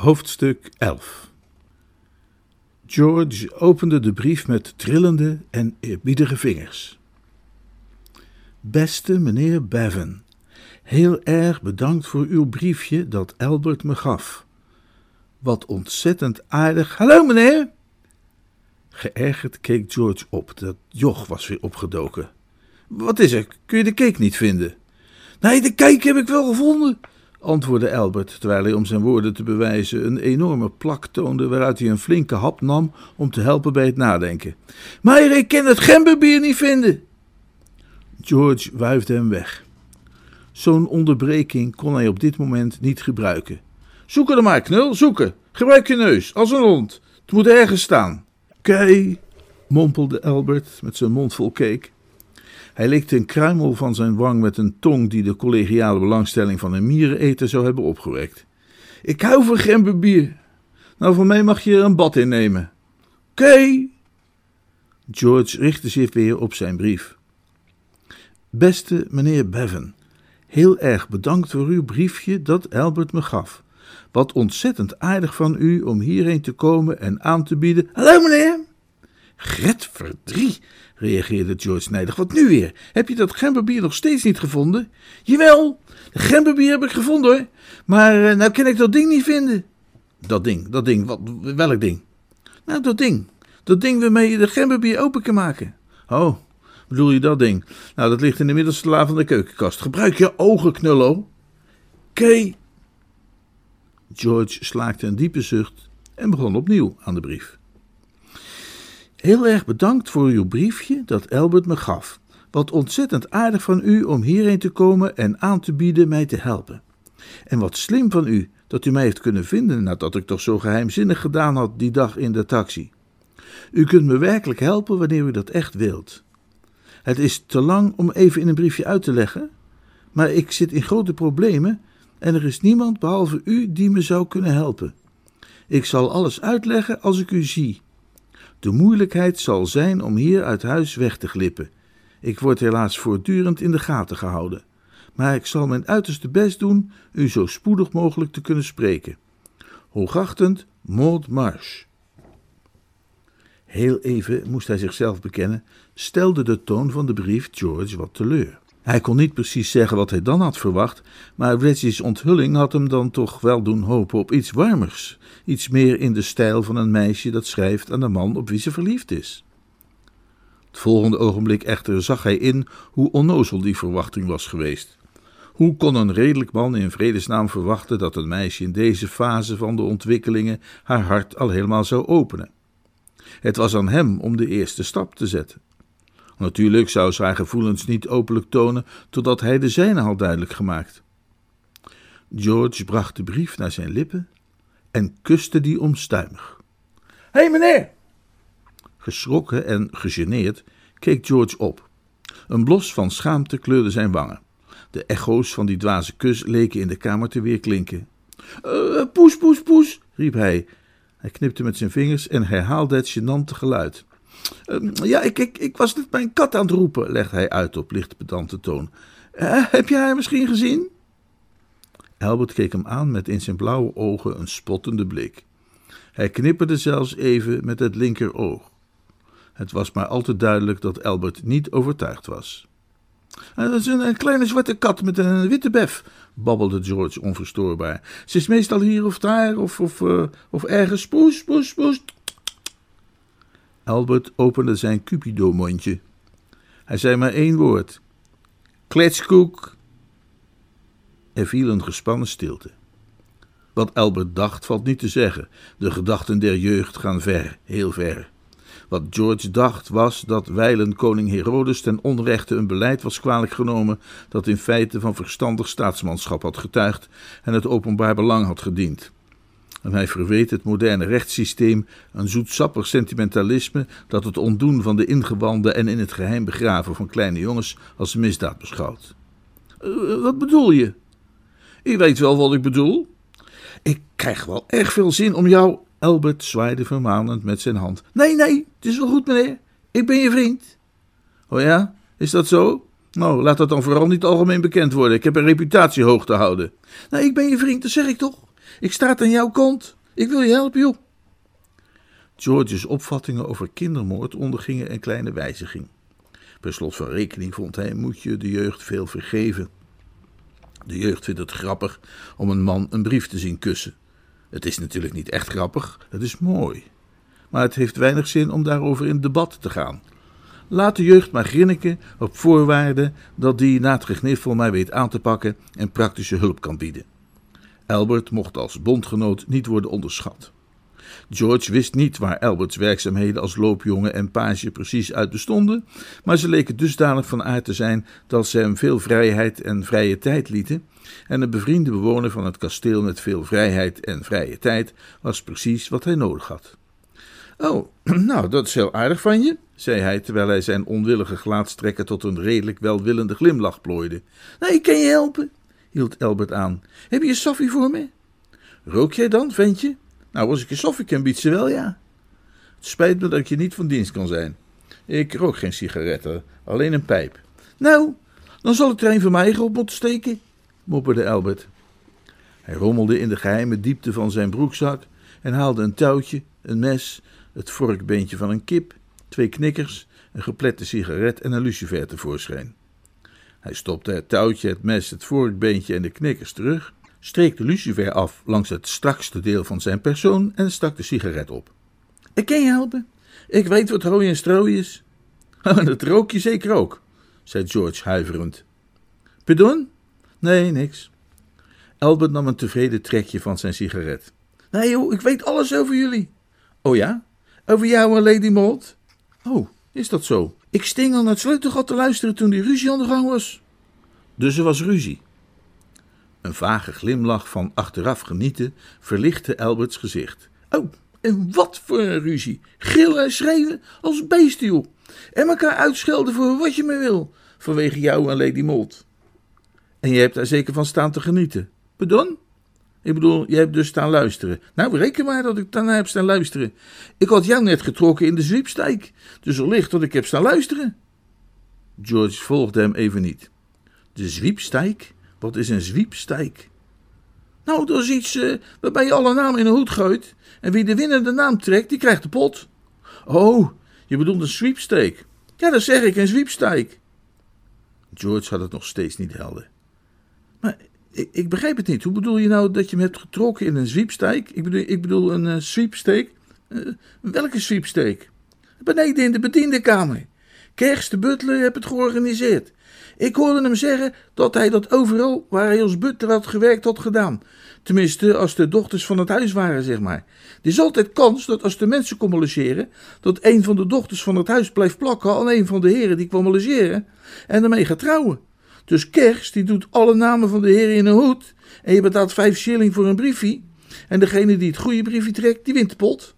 Hoofdstuk 11 George opende de brief met trillende en eerbiedige vingers. Beste meneer Bevan, heel erg bedankt voor uw briefje dat Albert me gaf. Wat ontzettend aardig. Hallo meneer! Geërgerd keek George op. Dat joch was weer opgedoken. Wat is er? Kun je de cake niet vinden? Nee, de cake heb ik wel gevonden, antwoordde Albert, terwijl hij om zijn woorden te bewijzen een enorme plak toonde waaruit hij een flinke hap nam om te helpen bij het nadenken. Maar ik kan het gemberbier niet vinden. George wuifde hem weg. Zo'n onderbreking kon hij op dit moment niet gebruiken. Zoeken er maar, knul, zoeken. Gebruik je neus, als een hond. Het moet ergens staan. Kei, mompelde Albert met zijn mond vol cake. Hij likte een kruimel van zijn wang met een tong die de collegiale belangstelling van een miereneter zou hebben opgewekt. Ik hou van gemberbier. Nou, van mij mag je er een bad in nemen. Kei. George richtte zich weer op zijn brief. Beste meneer Bevan, heel erg bedankt voor uw briefje dat Albert me gaf. Wat ontzettend aardig van u om hierheen te komen en aan te bieden. Hallo meneer! Gret verdrie, reageerde George nijdig. Wat nu weer? Heb je dat gemberbier nog steeds niet gevonden? Jawel, de gemberbier heb ik gevonden hoor. Maar uh, nou kan ik dat ding niet vinden. Dat ding, dat ding, wat, welk ding? Nou, dat ding. Dat ding waarmee je de gemberbier open kan maken. Oh, bedoel je dat ding? Nou, dat ligt in de middelste la van de keukenkast. Gebruik je ogen, knullo. Kei. George slaakte een diepe zucht en begon opnieuw aan de brief. Heel erg bedankt voor uw briefje dat Albert me gaf. Wat ontzettend aardig van u om hierheen te komen en aan te bieden mij te helpen. En wat slim van u dat u mij heeft kunnen vinden nadat ik toch zo geheimzinnig gedaan had die dag in de taxi. U kunt me werkelijk helpen wanneer u dat echt wilt. Het is te lang om even in een briefje uit te leggen, maar ik zit in grote problemen en er is niemand behalve u die me zou kunnen helpen. Ik zal alles uitleggen als ik u zie. De moeilijkheid zal zijn om hier uit huis weg te glippen. Ik word helaas voortdurend in de gaten gehouden. Maar ik zal mijn uiterste best doen u zo spoedig mogelijk te kunnen spreken. Hoogachtend Maud Marsh. Heel even, moest hij zichzelf bekennen, stelde de toon van de brief George wat teleur. Hij kon niet precies zeggen wat hij dan had verwacht, maar Reggie's onthulling had hem dan toch wel doen hopen op iets warmers, iets meer in de stijl van een meisje dat schrijft aan de man op wie ze verliefd is. Het volgende ogenblik echter zag hij in hoe onnozel die verwachting was geweest. Hoe kon een redelijk man in vredesnaam verwachten dat een meisje in deze fase van de ontwikkelingen haar hart al helemaal zou openen? Het was aan hem om de eerste stap te zetten. Natuurlijk zou ze haar gevoelens niet openlijk tonen totdat hij de zijne had duidelijk gemaakt. George bracht de brief naar zijn lippen en kuste die onstuimig. Hé hey, meneer! Geschrokken en gegeneerd keek George op. Een blos van schaamte kleurde zijn wangen. De echo's van die dwaze kus leken in de kamer te weerklinken. Uh, poes, poes, poes, riep hij. Hij knipte met zijn vingers en herhaalde het gênante geluid. Uh, ja, ik, ik, ik was net mijn kat aan het roepen, legde hij uit op licht pedante toon. Uh, heb je haar misschien gezien? Albert keek hem aan met in zijn blauwe ogen een spottende blik. Hij knipperde zelfs even met het linkeroog. Het was maar al te duidelijk dat Albert niet overtuigd was. Dat is een, kleine zwarte kat met een witte bef, babbelde George onverstoorbaar. Ze is meestal hier of daar, of, of, uh, of ergens. Poes, poes, poes. Albert opende zijn Cupido-mondje. Hij zei maar één woord: Kletskoek. Er viel een gespannen stilte. Wat Albert dacht, valt niet te zeggen. De gedachten der jeugd gaan ver, heel ver. Wat George dacht was dat wijlen koning Herodes ten onrechte een beleid was kwalijk genomen dat in feite van verstandig staatsmanschap had getuigd en het openbaar belang had gediend. En hij verweet het moderne rechtssysteem een zoetsappig sentimentalisme dat het ontdoen van de ingewanden en in het geheim begraven van kleine jongens als misdaad beschouwt. Uh, wat bedoel je? Ik weet wel wat ik bedoel. Ik krijg wel erg veel zin om jou. Albert zwaaide vermanend met zijn hand. Nee, nee, het is wel goed, meneer. Ik ben je vriend. Oh ja, is dat zo? Nou, laat dat dan vooral niet algemeen bekend worden. Ik heb een reputatie hoog te houden. Nee, ik ben je vriend, dat zeg ik toch. Ik sta aan jouw kant. Ik wil je helpen, joh. George's opvattingen over kindermoord ondergingen een kleine wijziging. Per slot van rekening vond hij moet je de jeugd veel vergeven. De jeugd vindt het grappig om een man een brief te zien kussen. Het is natuurlijk niet echt grappig, het is mooi. Maar het heeft weinig zin om daarover in debat te gaan. Laat de jeugd maar grinniken op voorwaarde dat die na het gegniffel mij weet aan te pakken en praktische hulp kan bieden. Albert mocht als bondgenoot niet worden onderschat. George wist niet waar Alberts werkzaamheden als loopjongen en page precies uit bestonden, maar ze leken dusdanig van aard te zijn dat ze hem veel vrijheid en vrije tijd lieten, en een bevriende bewoner van het kasteel met veel vrijheid en vrije tijd was precies wat hij nodig had. Oh, nou, dat is heel aardig van je, zei hij terwijl hij zijn onwillige gelaatstrekken tot een redelijk welwillende glimlach plooide. Nee, ik kan je helpen, hield Albert aan. Heb je een soffie voor me? Rook jij dan, ventje? Nou, als ik een soffie kan, biedt ze wel, ja. Het spijt me dat ik je niet van dienst kan zijn. Ik rook geen sigaretten, alleen een pijp. Nou, dan zal ik er een van mij op moeten steken, mopperde Albert. Hij rommelde in de geheime diepte van zijn broekzak en haalde een touwtje, een mes, het vorkbeentje van een kip, twee knikkers, een geplette sigaret en een lucifer tevoorschijn. Hij stopte het touwtje, het mes, het vorkbeentje en de knikkers terug streek de lucifer af langs het strakste deel van zijn persoon en stak de sigaret op. Ik kan je helpen. Ik weet wat rooi en strooi is. En dat rook je zeker ook, zei George huiverend. Pardon? Nee, niks. Albert nam een tevreden trekje van zijn sigaret. Nee ik weet alles over jullie. Oh ja? Over jou en Lady Maud? Oh, is dat zo? Ik sting naar het sleutelgat te luisteren toen die ruzie aan de gang was. Dus er was ruzie. Een vage glimlach van achteraf genieten verlichtte Alberts gezicht. Oh, en wat voor een ruzie. Gillen en schreeuwen als beesten, joh. En elkaar uitschelden voor wat je maar wil. Vanwege jou en Lady Mold. En je hebt daar zeker van staan te genieten. Pardon? Ik bedoel, je hebt dus staan luisteren. Nou, reken maar dat ik daarna heb staan luisteren. Ik had jou net getrokken in de zwiepstijk. Dus licht dat ik heb staan luisteren. George volgde hem even niet. De zwiepstijk? Wat is een zwiepstijk? Nou, dat is iets uh, waarbij je alle namen in een hoed gooit. En wie de winnende naam trekt, die krijgt de pot. Oh, je bedoelt een sweepstake. Ja, dat zeg ik, een sweepstake. George had het nog steeds niet helder. Maar ik, ik, begrijp het niet. Hoe bedoel je nou dat je me hebt getrokken in een sweepstake? Ik bedoel, ik bedoel een uh, sweepstake. Uh, welke sweepstake? Beneden in de bediendenkamer. Kers de butler heeft het georganiseerd. Ik hoorde hem zeggen dat hij dat overal waar hij als butler had gewerkt had gedaan. Tenminste, als de dochters van het huis waren, zeg maar. Er is altijd kans dat als de mensen komen logeren, dat een van de dochters van het huis blijft plakken aan een van de heren die kwam logeren en daarmee gaat trouwen. Dus Kers, die doet alle namen van de heren in een hoed en je betaalt vijf shilling voor een briefje. En degene die het goede briefje trekt, die wint de pot.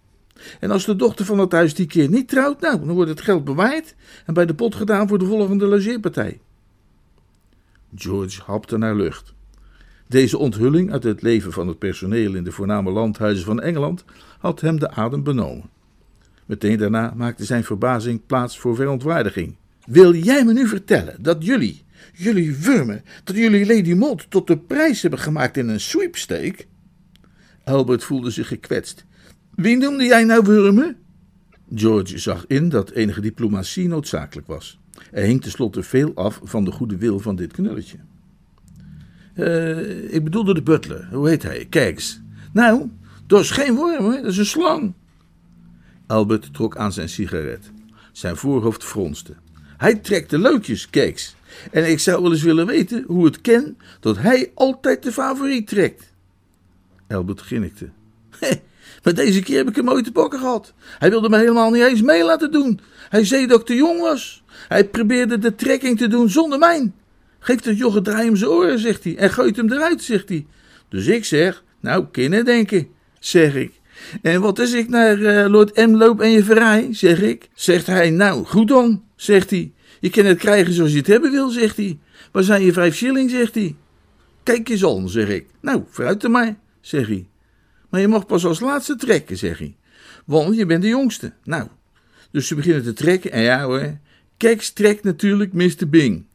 En als de dochter van het huis die keer niet trouwt, nou, dan wordt het geld bewaard en bij de pot gedaan voor de volgende logeerpartij. George hapte naar lucht. Deze onthulling uit het leven van het personeel in de voorname landhuizen van Engeland had hem de adem benomen. Meteen daarna maakte zijn verbazing plaats voor verontwaardiging. Wil jij me nu vertellen dat jullie, jullie wurmen, dat jullie Lady Maud tot de prijs hebben gemaakt in een sweepstake? Albert voelde zich gekwetst. Wie noemde jij nou wurmen? George zag in dat enige diplomatie noodzakelijk was. Er hing tenslotte veel af van de goede wil van dit knulletje. Uh, ik bedoelde de butler. Hoe heet hij? Keks. Nou, dat is geen worm, dat is een slang. Albert trok aan zijn sigaret. Zijn voorhoofd fronste. Hij trekt de leukjes, Keks. En ik zou wel eens willen weten hoe het ken dat hij altijd de favoriet trekt. Albert grinnikte. Maar deze keer heb ik hem ooit te pakken gehad. Hij wilde me helemaal niet eens mee laten doen. Hij zei dat ik te jong was. Hij probeerde de trekking te doen zonder mij. Geef dat joch een draai om zijn oren, zegt hij, en gooit hem eruit, zegt hij. Dus ik zeg, nou, kinderen denken, zeg ik. En wat is ik naar uh, Lord M loop en je verraai, zeg ik. Zegt hij, nou, goed dan, zegt hij. Je kan het krijgen zoals je het hebben wil, zegt hij. Waar zijn je vijf shilling, zegt hij. Kijk eens al, zeg ik. Nou, vooruit er maar, zeg hij. Maar je mag pas als laatste trekken, zeg hij. Want je bent de jongste. Nou, dus ze beginnen te trekken en ja hoor, Keks trekt natuurlijk Mr. Bing.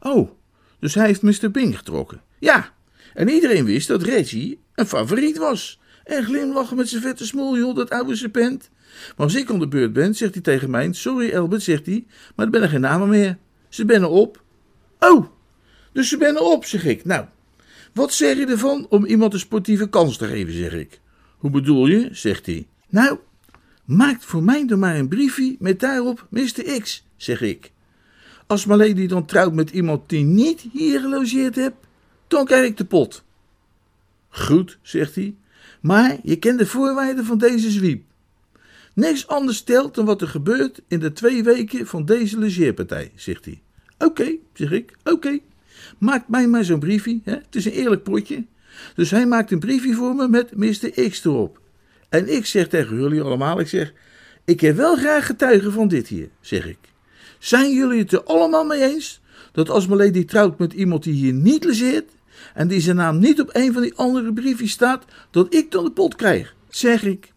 Oh, dus hij heeft Mr. Bing getrokken. Ja, en iedereen wist dat Reggie een favoriet was. En glimlachen met zijn vette smoel, joh, dat oude serpent. Maar als ik aan de beurt ben, zegt hij tegen mij: Sorry, Albert, zegt hij, maar er ben er geen namen meer. Ze ben op. Oh, dus ze ben op, zeg ik. Nou, wat zeg je ervan om iemand een sportieve kans te geven, zeg ik. Hoe bedoel je, zegt hij. Nou, maak voor mij dan maar een briefje met daarop Mr. X, zeg ik. Als mijn lady dan trouwt met iemand die niet hier gelogeerd hebt, dan krijg ik de pot. Goed, zegt hij, maar je kent de voorwaarden van deze zwiep. Niks anders stelt dan wat er gebeurt in de twee weken van deze logeerpartij, zegt hij. Oké, zeg ik, oké. Maak mij maar zo'n briefje, hè? het is een eerlijk potje. Dus hij maakt een briefje voor me met Mr. X erop. En ik zeg tegen jullie allemaal, ik zeg, ik heb wel graag getuigen van dit hier, zeg ik. Zijn jullie het er allemaal mee eens dat als Lady trouwt met iemand die hier niet lezeert en die zijn naam niet op een van die andere briefjes staat, dat ik dan de pot krijg? Zeg ik.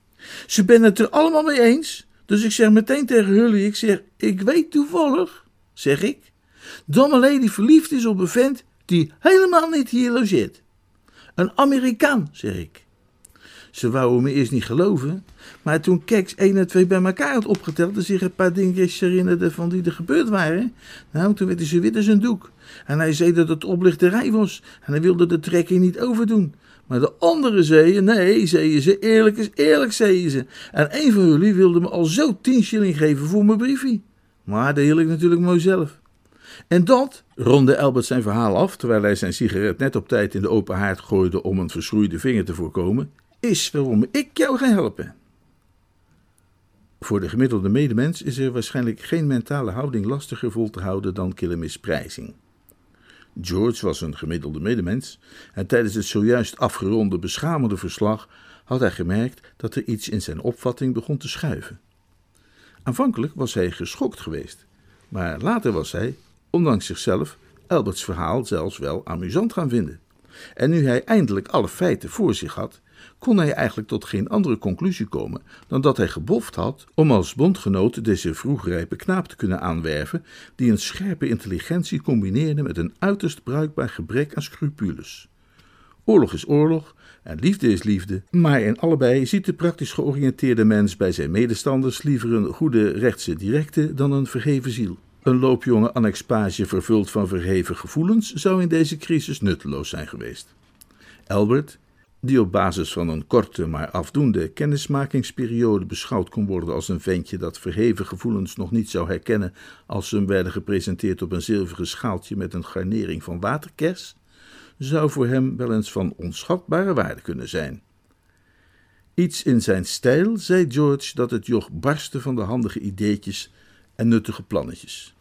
Ze ben het er allemaal mee eens, dus ik zeg meteen tegen jullie, ik zeg, ik weet toevallig, zeg ik, dat Lady verliefd is op een vent die helemaal niet hier logeert. Een Amerikaan, zeg ik. Ze wouden me eerst niet geloven, maar toen Keks 1 en 2 bij elkaar had opgeteld en zich een paar dingetjes herinnerde van die er gebeurd waren, nou, toen werd hij zo wit als een doek. En hij zei dat het oplichterij was en hij wilde de trekking niet overdoen. Maar de anderen zeiden, nee, zeiden ze, eerlijk is eerlijk, zeiden ze. En een van jullie wilde me al zo 10 shilling geven voor mijn briefje. Maar dat hield ik natuurlijk mooi zelf. En dat, ronde Albert zijn verhaal af, terwijl hij zijn sigaret net op tijd in de open haard gooide om een verschroeide vinger te voorkomen, is waarom ik jou ga helpen. Voor de gemiddelde medemens is er waarschijnlijk geen mentale houding lastiger vol te houden dan kille misprijzing. George was een gemiddelde medemens en tijdens het zojuist afgeronde beschamende verslag had hij gemerkt dat er iets in zijn opvatting begon te schuiven. Aanvankelijk was hij geschokt geweest, maar later was hij, ondanks zichzelf, Alberts verhaal zelfs wel amusant gaan vinden. En nu hij eindelijk alle feiten voor zich had, kon hij eigenlijk tot geen andere conclusie komen dan dat hij geboft had om als bondgenoot deze vroegrijpe knaap te kunnen aanwerven, die een scherpe intelligentie combineerde met een uiterst bruikbaar gebrek aan scrupules. Oorlog is oorlog en liefde is liefde, maar in allebei ziet de praktisch georiënteerde mens bij zijn medestanders liever een goede rechtse directe dan een verheven ziel. Een loopjonge annexpage vervuld van verheven gevoelens zou in deze crisis nutteloos zijn geweest. Albert, die op basis van een korte maar afdoende kennismakingsperiode beschouwd kon worden als een ventje dat verheven gevoelens nog niet zou herkennen als ze hem werden gepresenteerd op een zilveren schaaltje met een garnering van waterkers, zou voor hem wel eens van onschatbare waarde kunnen zijn. Iets in zijn stijl zei George dat het joch barstte van de handige ideetjes en nuttige plannetjes.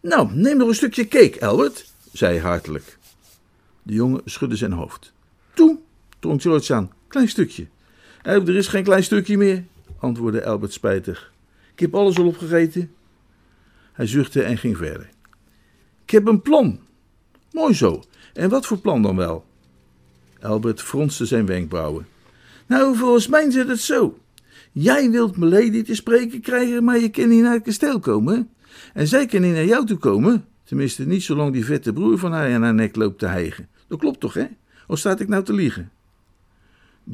Nou, neem nog een stukje cake, Albert, zei hij hartelijk. De jongen schudde zijn hoofd. Toe, drong George aan. Klein stukje. er is geen klein stukje meer, antwoordde Albert spijtig. Ik heb alles al opgegeten. Hij zuchtte en ging verder. Ik heb een plan. Mooi zo. En wat voor plan dan wel? Albert fronste zijn wenkbrauwen. Nou, volgens mij zit het zo. Jij wilt Lady te spreken krijgen, maar je kan niet naar het kasteel komen. En zij kan niet naar jou toe komen. Tenminste, niet zolang die vette broer van haar aan haar nek loopt te hijgen. Dat klopt toch, hè? Of staat ik nou te liegen?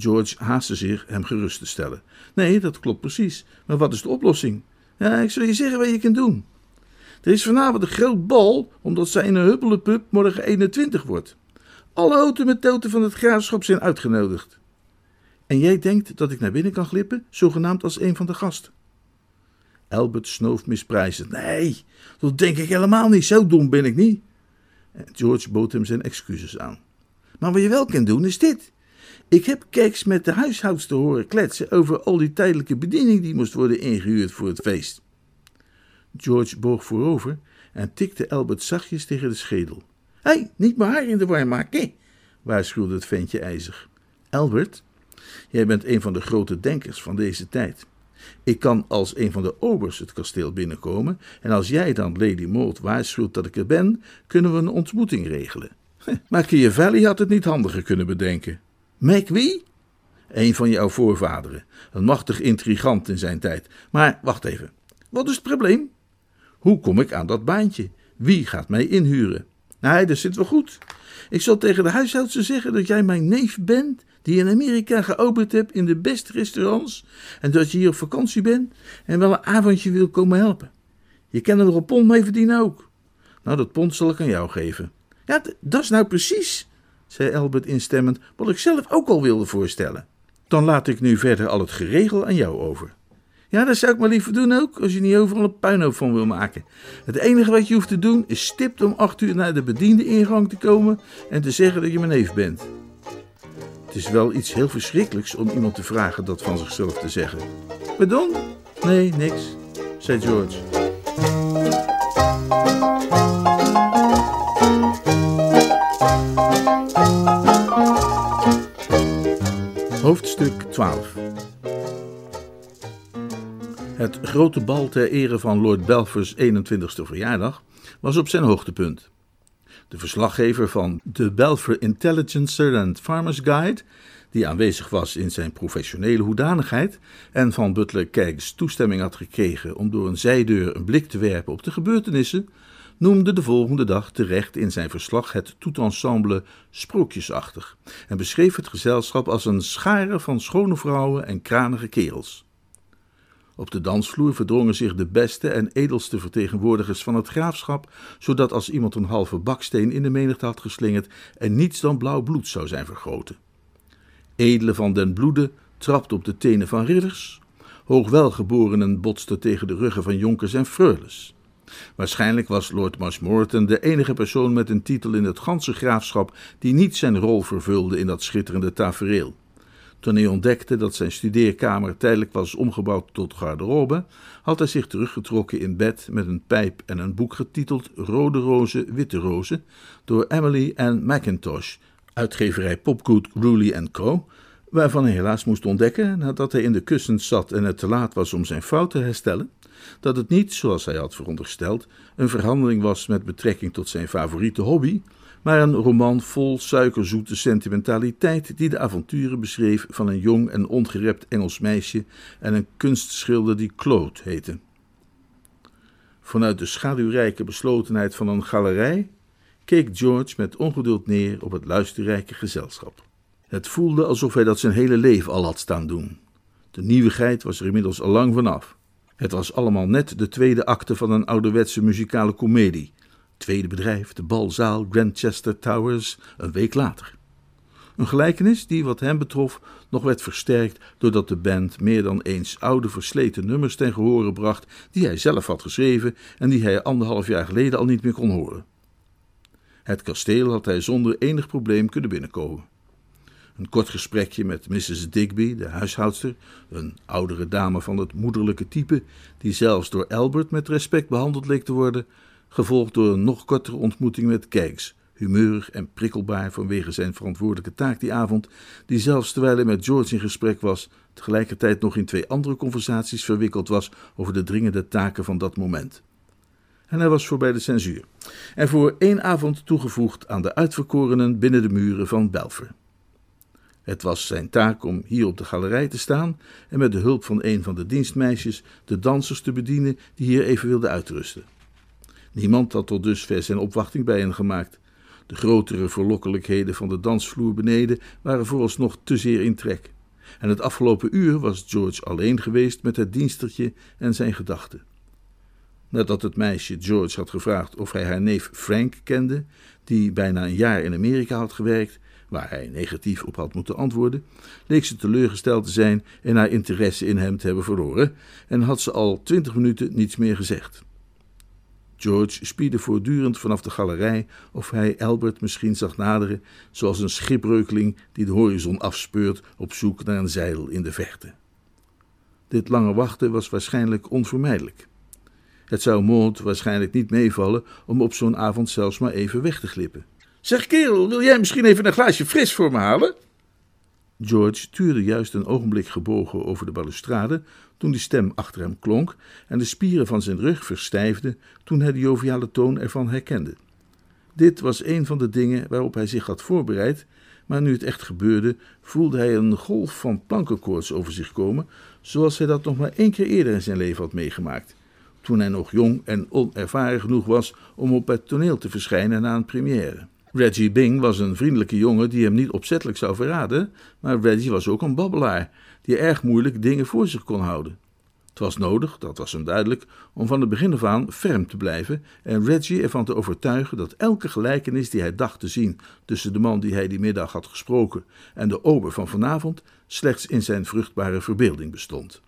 George haastte zich hem gerust te stellen. Nee, dat klopt precies. Maar wat is de oplossing? Ik zal je zeggen wat je kunt doen. Er is vanavond een groot bal, omdat zij in een huppelepub morgen 21 wordt. Alle houten met toten van het graafschap zijn uitgenodigd. En jij denkt dat ik naar binnen kan glippen, zogenaamd als een van de gasten? Albert snoof misprijzend. Nee, dat denk ik helemaal niet. Zo dom ben ik niet. George bood hem zijn excuses aan. Maar wat je wel kunt doen is dit. Ik heb Keks met de huishoudster horen kletsen over al die tijdelijke bediening die moest worden ingehuurd voor het feest. George boog voorover en tikte Albert zachtjes tegen de schedel. Hé, hey, niet mijn haar in de war maken, waarschuwde het ventje ijzig. Albert, jij bent een van de grote denkers van deze tijd. Ik kan als een van de obers het kasteel binnenkomen, en als jij dan Lady Maud waarschuwt dat ik er ben, kunnen we een ontmoeting regelen. Machiavelli had het niet handiger kunnen bedenken. Mac wie? Een van jouw voorvaderen. Een machtig intrigant in zijn tijd. Maar wacht even. Wat is het probleem? Hoe kom ik aan dat baantje? Wie gaat mij inhuren? Nee, dat zit wel goed. Ik zal tegen de huishoudster zeggen dat jij mijn neef bent, die in Amerika geopend hebt in de beste restaurants, en dat je hier op vakantie bent en wel een avondje wil komen helpen. Je kan er nog een pond mee verdienen ook. Nou, dat pond zal ik aan jou geven. Ja, dat is nou precies, zei Albert instemmend, wat ik zelf ook al wilde voorstellen. Dan laat ik nu verder al het geregel aan jou over. Ja, dat zou ik maar liever doen ook, als je niet overal een puinhoop van wil maken. Het enige wat je hoeft te doen is stipt om acht uur naar de bediende ingang te komen en te zeggen dat je mijn neef bent. Het is wel iets heel verschrikkelijks om iemand te vragen dat van zichzelf te zeggen. Pardon? Nee, niks, zei George. Hoofdstuk 12 Het grote bal ter ere van Lord Belfors 21ste verjaardag was op zijn hoogtepunt. De verslaggever van de Belfer Intelligencer and Farmers Guide, die aanwezig was in zijn professionele hoedanigheid en van Butler Keggs toestemming had gekregen om door een zijdeur een blik te werpen op de gebeurtenissen, noemde de volgende dag terecht in zijn verslag het toetensemble sprookjesachtig en beschreef het gezelschap als een schare van schone vrouwen en kranige kerels. Op de dansvloer verdrongen zich de beste en edelste vertegenwoordigers van het graafschap, zodat als iemand een halve baksteen in de menigte had geslingerd, er niets dan blauw bloed zou zijn vergoten. Edelen van den bloede trapten op de tenen van ridders, hoogwelgeborenen botsten tegen de ruggen van jonkers en freules. Waarschijnlijk was Lord Marshmoreton de enige persoon met een titel in het ganse graafschap die niet zijn rol vervulde in dat schitterende tafereel. Toen hij ontdekte dat zijn studeerkamer tijdelijk was omgebouwd tot garderobe, had hij zich teruggetrokken in bed met een pijp en een boek getiteld Rode Rozen, Witte Rozen door Emily Ann Mackintosh, uitgeverij Popgood, Ruley Co., waarvan hij helaas moest ontdekken, nadat hij in de kussens zat en het te laat was om zijn fout te herstellen, dat het niet, zoals hij had verondersteld, een verhandeling was met betrekking tot zijn favoriete hobby, maar een roman vol suikerzoete sentimentaliteit die de avonturen beschreef van een jong en ongerept Engels meisje en een kunstschilder die Claude heette. Vanuit de schaduwrijke beslotenheid van een galerij keek George met ongeduld neer op het luisterrijke gezelschap. Het voelde alsof hij dat zijn hele leven al had staan doen. De nieuwigheid was er inmiddels al lang vanaf. Het was allemaal net de tweede acte van een ouderwetse muzikale komedie. Tweede bedrijf, de balzaal Grandchester Towers, een week later. Een gelijkenis die, wat hem betrof, nog werd versterkt doordat de band meer dan eens oude versleten nummers ten gehore bracht die hij zelf had geschreven en die hij anderhalf jaar geleden al niet meer kon horen. Het kasteel had hij zonder enig probleem kunnen binnenkomen. Een kort gesprekje met Mrs. Digby, de huishoudster, een oudere dame van het moederlijke type, die zelfs door Albert met respect behandeld leek te worden, gevolgd door een nog kortere ontmoeting met Keggs, humeurig en prikkelbaar vanwege zijn verantwoordelijke taak die avond, die zelfs terwijl hij met George in gesprek was, tegelijkertijd nog in twee andere conversaties verwikkeld was over de dringende taken van dat moment. En hij was voorbij de censuur, en voor één avond toegevoegd aan de uitverkorenen binnen de muren van Belfer. Het was zijn taak om hier op de galerij te staan en met de hulp van een van de dienstmeisjes de dansers te bedienen die hier even wilden uitrusten. Niemand had tot dusver zijn opwachting bij hen gemaakt. De grotere verlokkelijkheden van de dansvloer beneden waren vooralsnog te zeer in trek. En het afgelopen uur was George alleen geweest met het dienstertje en zijn gedachten. Nadat het meisje George had gevraagd of hij haar neef Frank kende, die bijna een jaar in Amerika had gewerkt, waar hij negatief op had moeten antwoorden, leek ze teleurgesteld te zijn en haar interesse in hem te hebben verloren, en had ze al twintig minuten niets meer gezegd. George spiedde voortdurend vanaf de galerij of hij Albert misschien zag naderen, zoals een schipbreukeling die de horizon afspeurt op zoek naar een zeil in de verte. Dit lange wachten was waarschijnlijk onvermijdelijk. Het zou Maud waarschijnlijk niet meevallen om op zo'n avond zelfs maar even weg te glippen. Zeg kerel, wil jij misschien even een glaasje fris voor me halen? George tuurde juist een ogenblik gebogen over de balustrade toen die stem achter hem klonk en de spieren van zijn rug verstijfden toen hij de joviale toon ervan herkende. Dit was een van de dingen waarop hij zich had voorbereid, maar nu het echt gebeurde, voelde hij een golf van plankenkoorts over zich komen, zoals hij dat nog maar één keer eerder in zijn leven had meegemaakt, toen hij nog jong en onervaren genoeg was om op het toneel te verschijnen na een première. Reggie Bing was een vriendelijke jongen die hem niet opzettelijk zou verraden, maar Reggie was ook een babbelaar die erg moeilijk dingen voor zich kon houden. Het was nodig, dat was hem duidelijk, om van het begin af aan ferm te blijven en Reggie ervan te overtuigen dat elke gelijkenis die hij dacht te zien tussen de man die hij die middag had gesproken en de ober van vanavond slechts in zijn vruchtbare verbeelding bestond.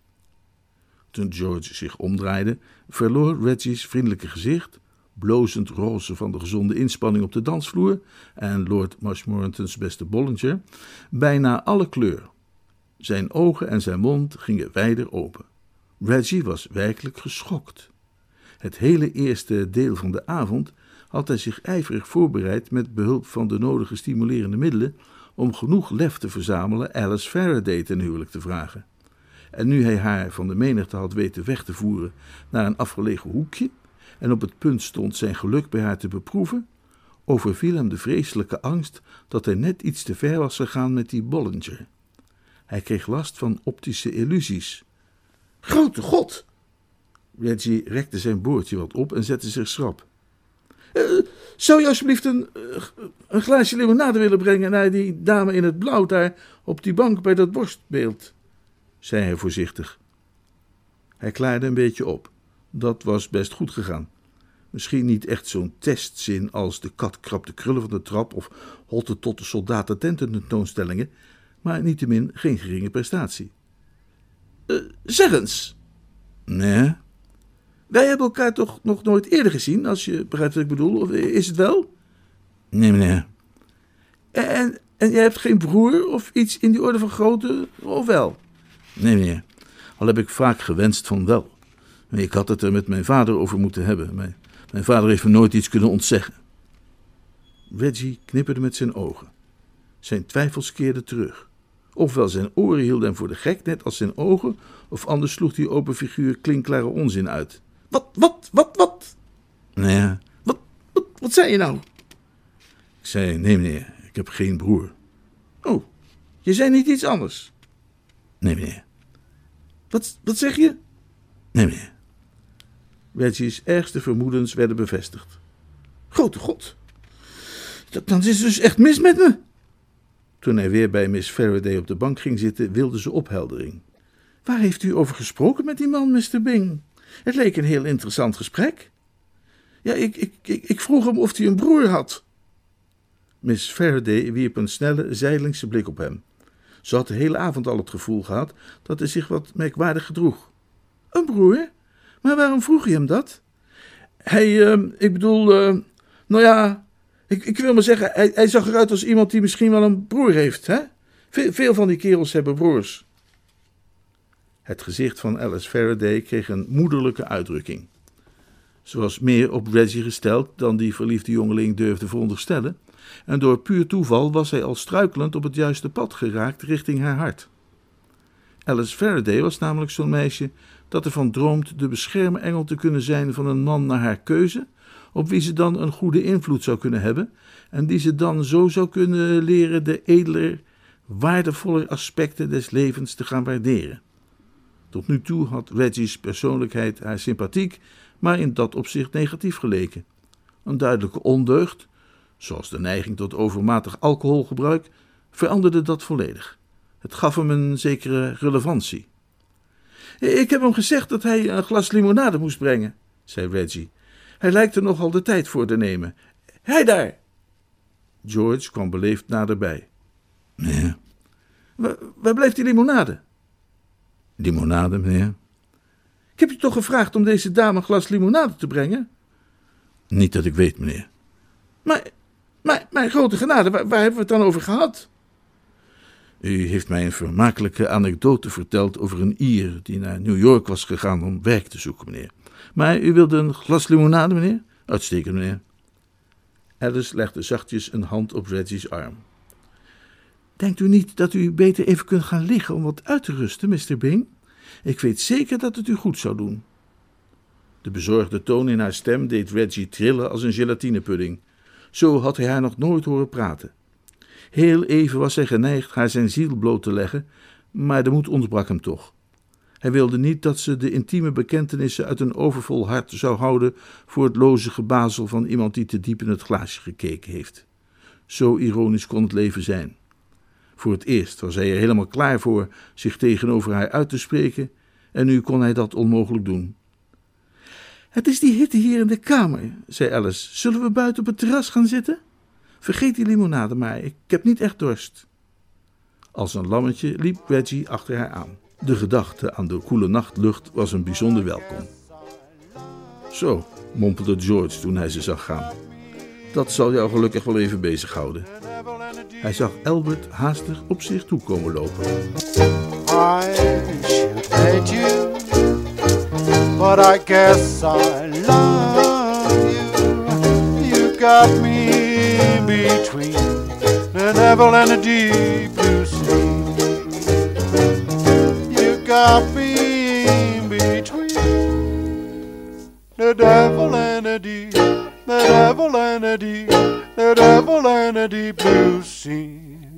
Toen George zich omdraaide, verloor Reggie's vriendelijke gezicht, blozend roze van de gezonde inspanning op de dansvloer en Lord Marshmoretons beste Bollinger, bijna alle kleur. Zijn ogen en zijn mond gingen wijder open. Reggie was werkelijk geschokt. Het hele eerste deel van de avond had hij zich ijverig voorbereid met behulp van de nodige stimulerende middelen om genoeg lef te verzamelen Alice Faraday ten huwelijk te vragen. En nu hij haar van de menigte had weten weg te voeren naar een afgelegen hoekje en op het punt stond zijn geluk bij haar te beproeven, overviel hem de vreselijke angst dat hij net iets te ver was gegaan met die Bollinger. Hij kreeg last van optische illusies. Grote God! Reggie rekte zijn boordje wat op en zette zich schrap. Uh, zou je alsjeblieft een, uh, een glaasje limonade willen brengen naar die dame in het blauw daar op die bank bij dat borstbeeld? zei hij voorzichtig. Hij klaarde een beetje op. Dat was best goed gegaan. Misschien niet echt zo'n testzin als de kat krabt de krullen van de trap of holte tot de soldaten tenten tentoonstellingen, maar niettemin geen geringe prestatie. Uh, zeg eens. Nee. Wij hebben elkaar toch nog nooit eerder gezien, als je begrijpt wat ik bedoel, of is het wel? Nee, meneer. En, en jij hebt geen broer of iets in die orde van grootte, of wel? Nee, meneer. Al heb ik vaak gewenst van wel. Ik had het er met mijn vader over moeten hebben. Mijn, mijn vader heeft me nooit iets kunnen ontzeggen. Reggie knipperde met zijn ogen. Zijn twijfels keerden terug. Ofwel zijn oren hielden hem voor de gek, net als zijn ogen, of anders sloeg die open figuur klinkklare onzin uit. Wat, wat, wat, wat? Nou ja. Wat, wat, wat zei je nou? Ik zei, nee meneer, ik heb geen broer. Oh, je zei niet iets anders? Nee meneer. Wat, wat zeg je? Nee meneer. Reggie's ergste vermoedens werden bevestigd. Grote god. Dan is dus echt mis met me. Toen hij weer bij Miss Faraday op de bank ging zitten, wilde ze opheldering. Waar heeft u over gesproken met die man, Mr. Bing? Het leek een heel interessant gesprek. Ja, ik, ik, ik, ik vroeg hem of hij een broer had. Miss Faraday wierp een snelle, zijdelingse blik op hem. Ze had de hele avond al het gevoel gehad dat hij zich wat merkwaardig gedroeg. Een broer? Maar waarom vroeg je hem dat? Hij, uh, ik bedoel, uh, nou ja, ik, ik wil maar zeggen, hij, zag eruit als iemand die misschien wel een broer heeft, hè? Veel, veel van die kerels hebben broers. Het gezicht van Alice Faraday kreeg een moederlijke uitdrukking. Ze was meer op Reggie gesteld dan die verliefde jongeling durfde veronderstellen, en door puur toeval was hij al struikelend op het juiste pad geraakt richting haar hart. Alice Faraday was namelijk zo'n meisje dat ervan droomt de beschermengel te kunnen zijn van een man naar haar keuze, op wie ze dan een goede invloed zou kunnen hebben en die ze dan zo zou kunnen leren de edeler, waardevoller aspecten des levens te gaan waarderen. Tot nu toe had Reggie's persoonlijkheid haar sympathiek, maar in dat opzicht negatief geleken. Een duidelijke ondeugd, zoals de neiging tot overmatig alcoholgebruik, veranderde dat volledig. Het gaf hem een zekere relevantie. Ik heb hem gezegd dat hij een glas limonade moest brengen, zei Reggie. Hij lijkt er nogal de tijd voor te nemen. Hij daar! George kwam beleefd naderbij. Meneer? Waar, waar blijft die limonade? Limonade, meneer? Ik heb je toch gevraagd om deze dame een glas limonade te brengen? Niet dat ik weet, meneer. Maar, maar mijn grote genade, waar, waar hebben we het dan over gehad? U heeft mij een vermakelijke anekdote verteld over een Ier die naar New York was gegaan om werk te zoeken, meneer. Maar u wilde een glas limonade, meneer? Uitstekend, meneer. Alice legde zachtjes een hand op Reggie's arm. Denkt u niet dat u beter even kunt gaan liggen om wat uit te rusten, Mr. Bing? Ik weet zeker dat het u goed zou doen. De bezorgde toon in haar stem deed Reggie trillen als een gelatinepudding. Zo had hij haar nog nooit horen praten. Heel even was hij geneigd haar zijn ziel bloot te leggen, maar de moed ontbrak hem toch. Hij wilde niet dat ze de intieme bekentenissen uit een overvol hart zou houden voor het loze gebazel van iemand die te diep in het glaasje gekeken heeft. Zo ironisch kon het leven zijn. Voor het eerst was hij er helemaal klaar voor zich tegenover haar uit te spreken, en nu kon hij dat onmogelijk doen. Het is die hitte hier in de kamer, zei Alice. Zullen we buiten op het terras gaan zitten? Vergeet die limonade maar, ik heb niet echt dorst. Als een lammetje liep Reggie achter haar aan. De gedachte aan de koele nachtlucht was een bijzonder welkom. Zo, mompelde George toen hij ze zag gaan. Dat zal jou gelukkig wel even bezighouden. Hij zag Albert haastig op zich toe komen lopen. Between the devil and the deep blue sea. You got me between the devil and the deep, the devil and the deep, the devil and the deep blue sea.